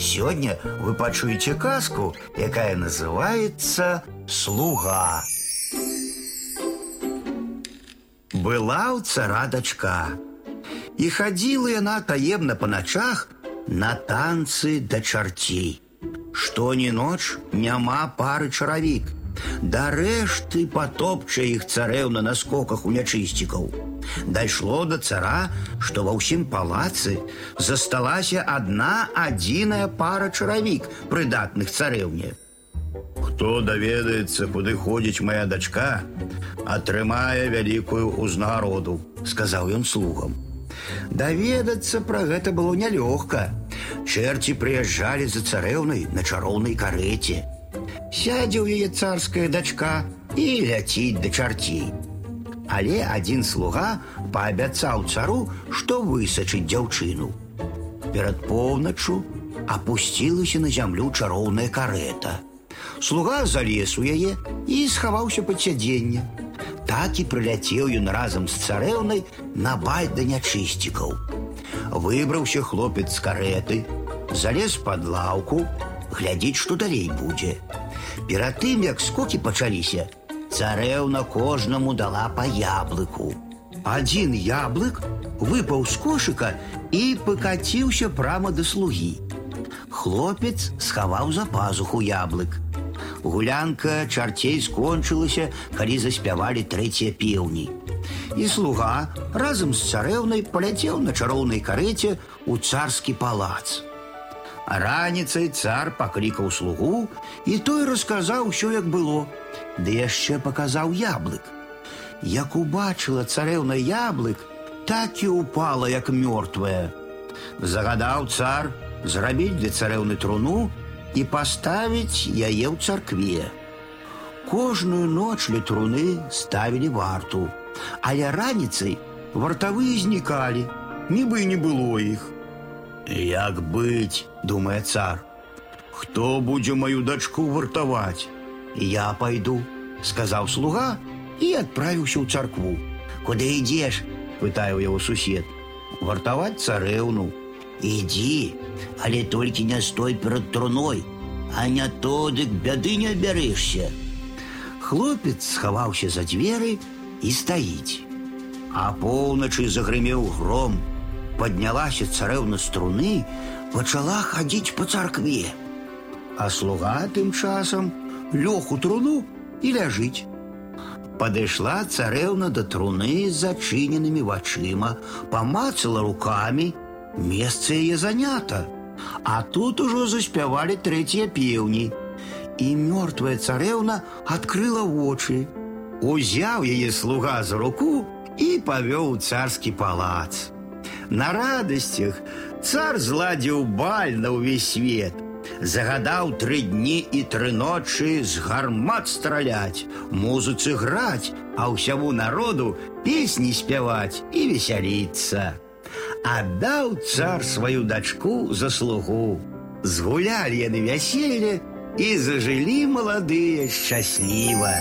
Сегодня вы пачуеце казку, якая называется слуга. Была у цара дачка, і хадзіла яна таемна па начах на танцы да чарцей. Што ні ноч няма пары чаравік. Да рэшты патопча іх царэўна на скоках у нячысцікаў. Дайшло до цара, што ва ўсім палацы засталася адна адзіная пара чаравік прыдатных царэўне. Хто даведаецца, куды ходзіць моя дачка, атрымае вялікую ўзнагароду, сказаў ён слугам. Даведацца пра гэта было нялёгка. Чэрці прыязджалі за царэўнай на чароўнай карэце. Сядзе ў яе царская дачка і ляціць да чарцей. Але адзін слуга паабяцаў цару, што высачыць дзяўчыну. Перад поўначу апусцілася на зямлю чароўная карета. Слуга залез у яе і схаваўся пад сядзенне. Так і прыляцеў ён разам з царэўнай на баль да нячысцікаў. Выбраўся хлопец з кареты, залез пад лаўку, глядзіць, што далей будзе. Перад тым, як скокі пачаліся, царэўна кожнаму дала па яблыку. Адзін яблык выпаў з кошыка і пакаціўся прама да слугі. Хлопец схаваў за пазуху яблык. Гулянка чарцей скончылася, калі заспявалі трэція пеўні. І слуга разам з царэўнай паляцеў на чароўнай карэце ў царскі палац. Раніцай цар паклікаў слугу, і той расказаў усё, як было, ды яшчэ паказаў яблык. Як убачыла царэўна яблык, так і упала, як мёртвая. Загадаў цар зрабіць для царэўны труну і паставіць яе ў царкве. Кожную ноч ля труны ставілі варту, але раніцай вартавыя знікалі, нібы не было іх. Як быць, думае цар. Хто будзе маю дачку вартаваць? Я пойду, сказаў слуга і адправіўся ў царкву. Куды ідзеш? пытае яго сусед. Вартаваць царэўну, Ідзі, але толькі не стой перад труной, а не то дык бяды не бярэшся. Хлопец схаваўся за дзверы і стаіць. А поўначы загрымеў гром, паднялася царэўна струны, пачала хадзіць па царкве. А слуга тым часам лёг у труну і ляжыць. Падышла царэўна да труны з зачыненымі вачыма, памацала рукамі, Месца яе занята, А тут ужо заспявалі трэція пеўні. І мёртвая царэўна адкрыла вочы. Узяў яе слуга за руку і павёў царскі палац. На радасцях цар зладзіў баль на ўвесь свет. Загадаў тры дні і тры ночы з гармат страляць, музыцы граць, а ўсяму народу песні спяваць і весяліцца аддаў цар сваю дачку за слугу. Згулялі яны вяселле і зажылі маладыя шчасліва.